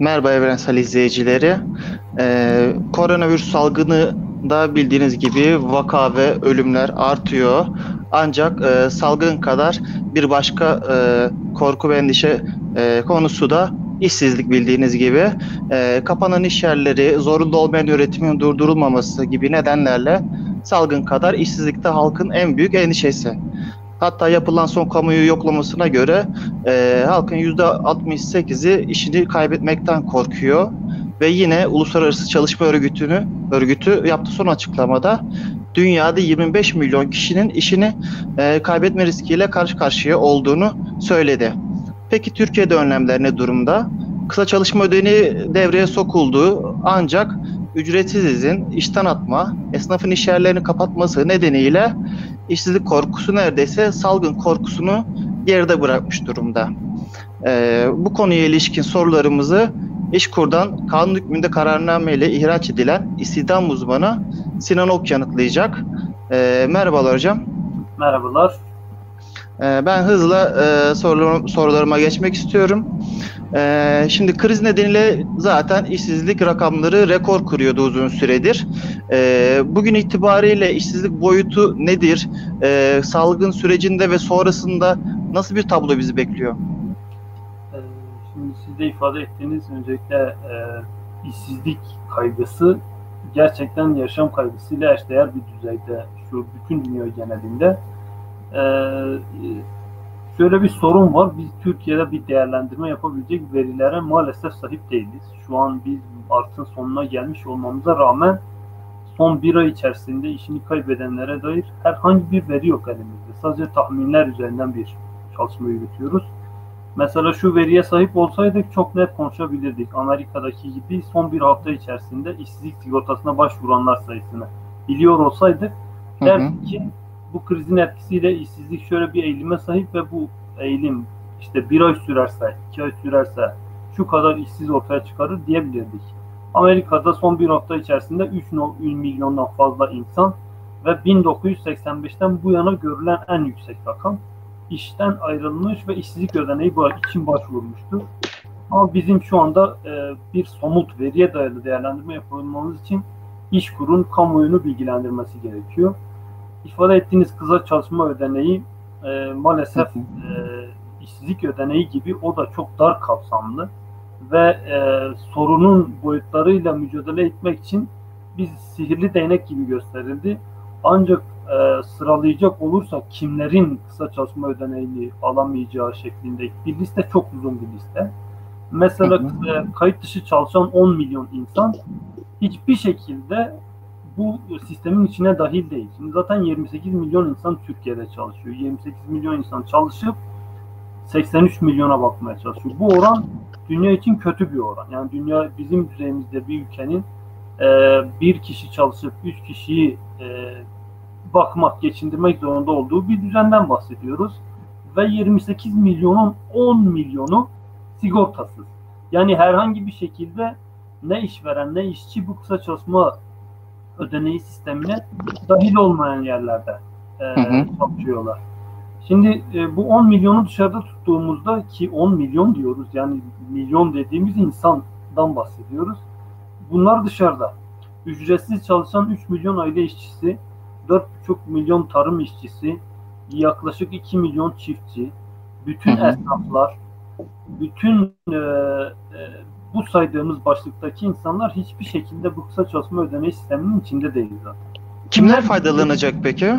Merhaba Evrensel izleyicileri. Ee, koronavirüs salgını da bildiğiniz gibi vaka ve ölümler artıyor. Ancak e, salgın kadar bir başka e, korku ve endişe e, konusu da işsizlik bildiğiniz gibi. E, kapanan iş yerleri, zorunda olmayan üretimin durdurulmaması gibi nedenlerle salgın kadar işsizlikte halkın en büyük endişesi. Hatta yapılan son kamuoyu yoklamasına göre e, halkın %68'i işini kaybetmekten korkuyor. Ve yine Uluslararası Çalışma Örgütü'nü örgütü yaptığı son açıklamada dünyada 25 milyon kişinin işini e, kaybetme riskiyle karşı karşıya olduğunu söyledi. Peki Türkiye'de önlemler ne durumda? Kısa çalışma ödeneği devreye sokuldu ancak ücretsiz izin, işten atma, esnafın iş yerlerini kapatması nedeniyle işsizlik korkusu neredeyse salgın korkusunu geride bırakmış durumda. Ee, bu konuya ilişkin sorularımızı İşkur'dan kanun hükmünde kararname ile ihraç edilen istihdam uzmanı Sinan Ok yanıtlayacak. Ee, merhabalar hocam. Merhabalar. Ee, ben hızla e, sorularım, sorularıma geçmek istiyorum. Ee, şimdi kriz nedeniyle zaten işsizlik rakamları rekor kuruyordu uzun süredir. Ee, bugün itibariyle işsizlik boyutu nedir? Ee, salgın sürecinde ve sonrasında nasıl bir tablo bizi bekliyor? Ee, şimdi siz de ifade ettiğiniz öncelikle e, işsizlik kaygısı gerçekten yaşam kaygısıyla eşdeğer bir düzeyde şu bütün dünya genelinde. Ee, şöyle bir sorun var. Biz Türkiye'de bir değerlendirme yapabilecek verilere maalesef sahip değiliz. Şu an biz artın sonuna gelmiş olmamıza rağmen son bir ay içerisinde işini kaybedenlere dair herhangi bir veri yok elimizde. Sadece tahminler üzerinden bir çalışma yürütüyoruz. Mesela şu veriye sahip olsaydık çok net konuşabilirdik. Amerika'daki gibi son bir hafta içerisinde işsizlik sigortasına başvuranlar sayısını biliyor olsaydık derdik ki bu krizin etkisiyle işsizlik şöyle bir eğilime sahip ve bu eğilim işte bir ay sürerse, iki ay sürerse şu kadar işsiz ortaya çıkarır diyebilirdik. Amerika'da son bir hafta içerisinde 3 milyondan fazla insan ve 1985'ten bu yana görülen en yüksek rakam işten ayrılmış ve işsizlik ödeneği için başvurmuştu. Ama bizim şu anda e, bir somut veriye dayalı değerlendirme yapabilmemiz için İşkur'un kamuoyunu bilgilendirmesi gerekiyor ifade ettiğiniz kısa çalışma ödeneği e, maalesef e, işsizlik ödeneği gibi o da çok dar kapsamlı ve e, sorunun boyutlarıyla mücadele etmek için biz sihirli değnek gibi gösterildi. Ancak e, sıralayacak olursak kimlerin kısa çalışma ödeneğini alamayacağı şeklinde bir liste çok uzun bir liste. Mesela e, kayıt dışı çalışan 10 milyon insan hiçbir şekilde bu sistemin içine dahil değil. Şimdi zaten 28 milyon insan Türkiye'de çalışıyor. 28 milyon insan çalışıp 83 milyona bakmaya çalışıyor. Bu oran dünya için kötü bir oran. Yani dünya bizim düzeyimizde bir ülkenin e, bir kişi çalışıp üç kişiyi e, bakmak, geçindirmek zorunda olduğu bir düzenden bahsediyoruz. Ve 28 milyonun 10 milyonu sigortasız. Yani herhangi bir şekilde ne işveren ne işçi bu kısa çalışma ödeneği sistemine dahil olmayan yerlerde e. Şimdi e, bu 10 milyonu dışarıda tuttuğumuzda ki 10 milyon diyoruz yani milyon dediğimiz insandan bahsediyoruz. Bunlar dışarıda. Ücretsiz çalışan 3 milyon aile işçisi, 4,5 milyon tarım işçisi, yaklaşık 2 milyon çiftçi, bütün esnaflar, bütün e, e, bu saydığımız başlıktaki insanlar hiçbir şekilde bu kısa çalışma ödeme sisteminin içinde değil zaten. Kimler faydalanacak peki?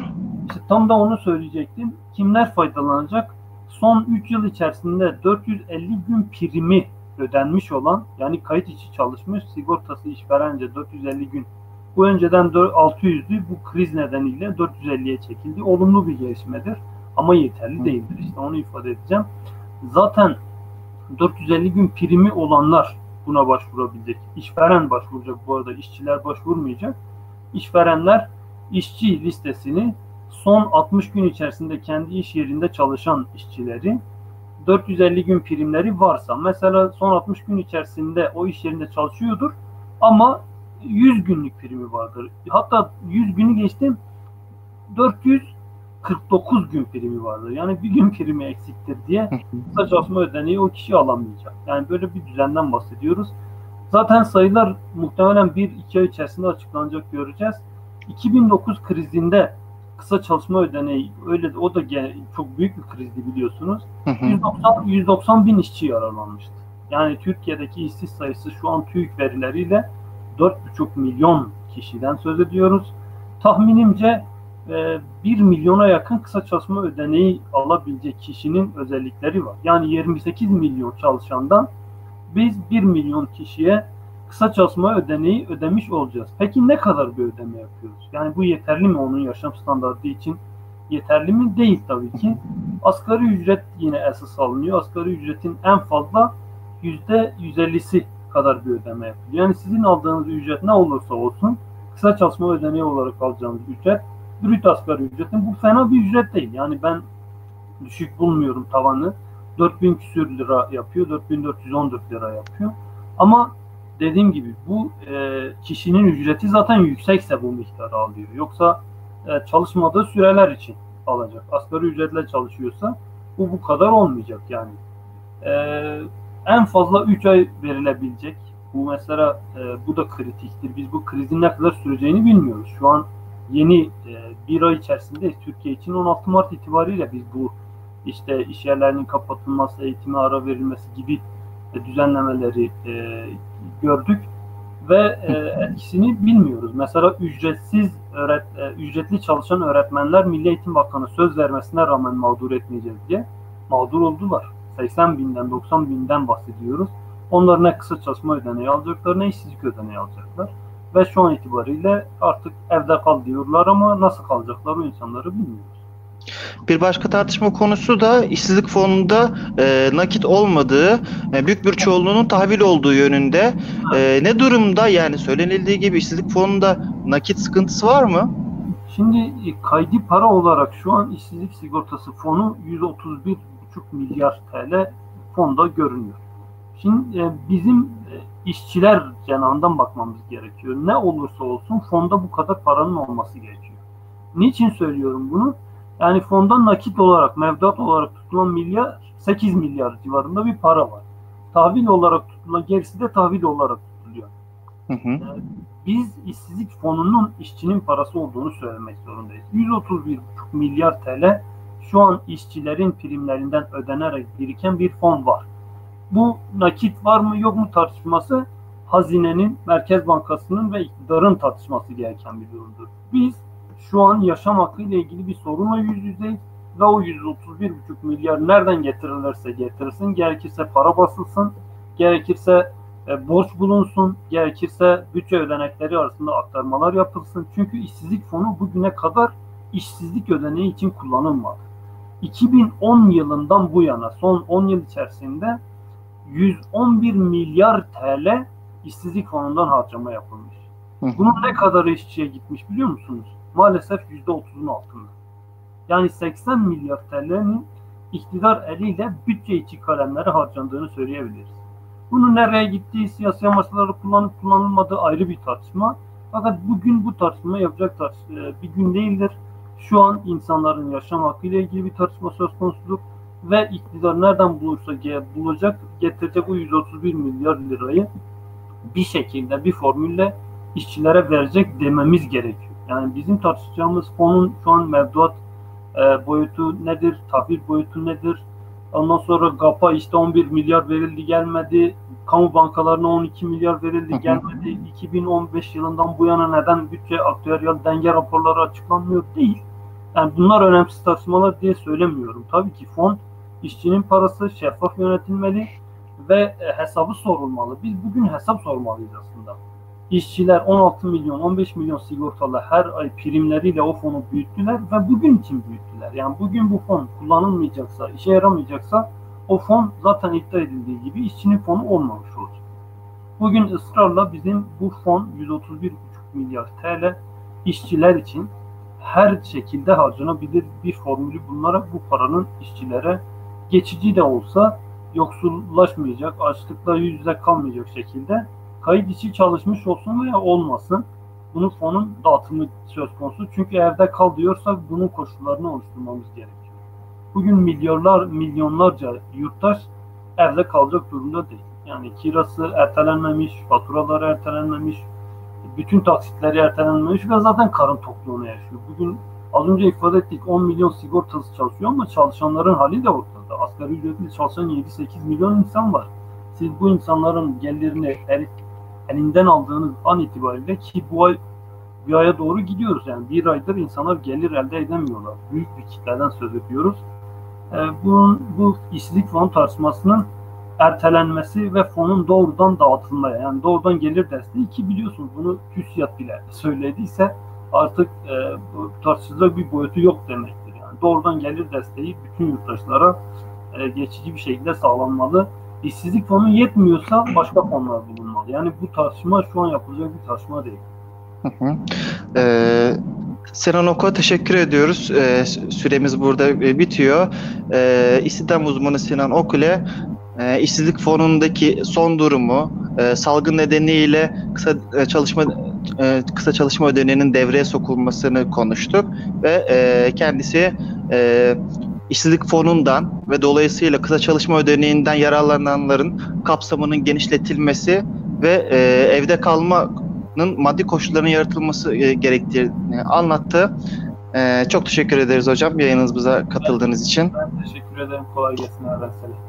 İşte tam da onu söyleyecektim. Kimler faydalanacak? Son 3 yıl içerisinde 450 gün primi ödenmiş olan yani kayıt içi çalışmış sigortası işverence 450 gün bu önceden 600'dü bu kriz nedeniyle 450'ye çekildi. Olumlu bir gelişmedir ama yeterli değildir. İşte onu ifade edeceğim. Zaten 450 gün primi olanlar buna başvurabilecek. İşveren başvuracak bu arada işçiler başvurmayacak. İşverenler işçi listesini son 60 gün içerisinde kendi iş yerinde çalışan işçileri 450 gün primleri varsa mesela son 60 gün içerisinde o iş yerinde çalışıyordur ama 100 günlük primi vardır. Hatta 100 günü geçtim 440 49 gün primi vardır. Yani bir gün primi eksiktir diye kısa çalışma ödeneği o kişi alamayacak. Yani böyle bir düzenden bahsediyoruz. Zaten sayılar muhtemelen 1-2 ay içerisinde açıklanacak göreceğiz. 2009 krizinde kısa çalışma ödeneği öyle o da çok büyük bir krizdi biliyorsunuz. 190, 190 bin işçi yararlanmıştı. Yani Türkiye'deki işsiz sayısı şu an TÜİK verileriyle 4,5 milyon kişiden söz ediyoruz. Tahminimce 1 milyona yakın kısa çalışma ödeneği alabilecek kişinin özellikleri var. Yani 28 milyon çalışandan biz 1 milyon kişiye kısa çalışma ödeneği ödemiş olacağız. Peki ne kadar bir ödeme yapıyoruz? Yani bu yeterli mi onun yaşam standartı için? Yeterli mi? Değil tabii ki. Asgari ücret yine esas alınıyor. Asgari ücretin en fazla %150'si kadar bir ödeme yapılıyor. Yani sizin aldığınız ücret ne olursa olsun kısa çalışma ödeneği olarak alacağınız ücret brüt asgari ücretin bu fena bir ücret değil. Yani ben düşük bulmuyorum tavanı. 4000 küsür lira yapıyor. 4414 lira yapıyor. Ama dediğim gibi bu e, kişinin ücreti zaten yüksekse bu miktarı alıyor. Yoksa e, çalışmadığı süreler için alacak. Asgari ücretle çalışıyorsa bu bu kadar olmayacak yani. E, en fazla 3 ay verilebilecek. Bu mesela e, bu da kritiktir. Biz bu krizin ne kadar süreceğini bilmiyoruz. Şu an yeni e, bir ay içerisinde Türkiye için 16 Mart itibariyle biz bu işte iş yerlerinin kapatılması, eğitime ara verilmesi gibi e, düzenlemeleri e, gördük ve e, etkisini bilmiyoruz. Mesela ücretsiz öğret, e, ücretli çalışan öğretmenler Milli Eğitim Bakanı söz vermesine rağmen mağdur etmeyeceğiz diye mağdur oldular. 80 binden 90 binden bahsediyoruz. Onlar ne kısa çalışma ödeneği alacaklar ne işsizlik ödeneği alacaklar. Ve şu an itibariyle artık evde kal diyorlar ama nasıl kalacaklar o insanları bilmiyoruz. Bir başka tartışma konusu da işsizlik fonunda e, nakit olmadığı, e, büyük bir çoğunluğunun tahvil olduğu yönünde. E, ne durumda yani söylenildiği gibi işsizlik fonunda nakit sıkıntısı var mı? Şimdi e, kaydi para olarak şu an işsizlik sigortası fonu 131,5 milyar TL fonda görünüyor. Şimdi e, bizim e, işçiler cenahından bakmamız gerekiyor. Ne olursa olsun fonda bu kadar paranın olması gerekiyor. Niçin söylüyorum bunu? Yani fonda nakit olarak, mevduat olarak tutulan milyar 8 milyar civarında bir para var. Tahvil olarak tutulan gerisi de tahvil olarak tutuluyor. Hı hı. Yani biz işsizlik fonunun işçinin parası olduğunu söylemek zorundayız. 131,5 milyar TL şu an işçilerin primlerinden ödenerek biriken bir fon var. Bu nakit var mı yok mu tartışması hazinenin, Merkez Bankası'nın ve iktidarın tartışması gereken bir durumdur. Biz şu an yaşam hakkı ile ilgili bir sorunla yüz yüzeyiz ve o 131,5 milyar nereden getirilirse getirilsin, gerekirse para basılsın, gerekirse e, borç bulunsun, gerekirse bütçe ödenekleri arasında aktarmalar yapılsın. Çünkü işsizlik fonu bugüne kadar işsizlik ödeneği için kullanılmadı. 2010 yılından bu yana son 10 yıl içerisinde 111 milyar TL işsizlik fonundan harcama yapılmış. Bunun ne kadar işçiye gitmiş biliyor musunuz? Maalesef %30'un altında. Yani 80 milyar TL'nin iktidar eliyle bütçe içi kalemlere harcandığını söyleyebiliriz. Bunun nereye gittiği, siyasi amaçları kullanıp kullanılmadığı ayrı bir tartışma. Fakat bugün bu tartışma yapacak tartışma e, bir gün değildir. Şu an insanların yaşam hakkı ile ilgili bir tartışma söz konusudur ve iktidar nereden bulursa bulacak, getirecek o 131 milyar lirayı bir şekilde, bir formülle işçilere verecek dememiz gerekiyor. Yani bizim tartışacağımız fonun şu an mevduat e, boyutu nedir, tahvil boyutu nedir? Ondan sonra GAP'a işte 11 milyar verildi gelmedi. Kamu bankalarına 12 milyar verildi gelmedi. 2015 yılından bu yana neden bütçe aktüeryal denge raporları açıklanmıyor değil. Yani bunlar önemsiz tartışmalar diye söylemiyorum. Tabii ki fon işçinin parası şeffaf yönetilmeli ve e, hesabı sorulmalı. Biz bugün hesap sormalıyız aslında. İşçiler 16 milyon, 15 milyon sigortalı her ay primleriyle o fonu büyüttüler ve bugün için büyüttüler. Yani bugün bu fon kullanılmayacaksa, işe yaramayacaksa o fon zaten iddia edildiği gibi işçinin fonu olmamış olacak. Bugün ısrarla bizim bu fon 131,5 milyar TL işçiler için her şekilde harcanabilir bir formülü bunlara bu paranın işçilere geçici de olsa yoksullaşmayacak, açlıkla yüz yüze kalmayacak şekilde kayıt içi çalışmış olsun veya olmasın bunun fonun dağıtımı söz konusu. Çünkü evde kal diyorsak bunun koşullarını oluşturmamız gerekiyor. Bugün milyonlar, milyonlarca yurttaş evde kalacak durumda değil. Yani kirası ertelenmemiş, faturaları ertelenmemiş, bütün taksitleri ertelenmemiş ve zaten karın tokluğunu yaşıyor. Bugün az önce ifade ettik 10 milyon sigortası çalışıyor ama çalışanların hali de ortada. Asgari ücretli çalışan 7-8 milyon insan var. Siz bu insanların gelirini el, elinden aldığınız an itibariyle ki bu ay bir aya doğru gidiyoruz. Yani bir aydır insanlar gelir elde edemiyorlar. Büyük bir kitleden söz ediyoruz. Ee, bunun, bu işsizlik fonu tartışmasının ertelenmesi ve fonun doğrudan dağıtılmaya yani doğrudan gelir desteği ki biliyorsunuz bunu TÜSİAD bile söylediyse artık e, bu bir boyutu yok demektir. Yani doğrudan gelir desteği bütün yurttaşlara e, geçici bir şekilde sağlanmalı. İşsizlik fonu yetmiyorsa başka fonlar bulunmalı. Yani bu tartışma şu an yapılacak bir tartışma değil. Hı hı. Ee, Sinan Ok'a teşekkür ediyoruz. Ee, süremiz burada e, bitiyor. Ee, İstihdam uzmanı Sinan Ok ile e, işsizlik fonundaki son durumu, e, salgın nedeniyle kısa e, çalışma e, kısa çalışma ödeneğinin devreye sokulmasını konuştuk ve e, kendisi e, işsizlik fonundan ve dolayısıyla kısa çalışma ödeneğinden yararlananların kapsamının genişletilmesi ve e, evde kalmanın maddi koşullarının yaratılması e, gerektiğini anlattı. E, çok teşekkür ederiz hocam yayınınıza katıldığınız için. Ben teşekkür ederim. Kolay gelsin Selam.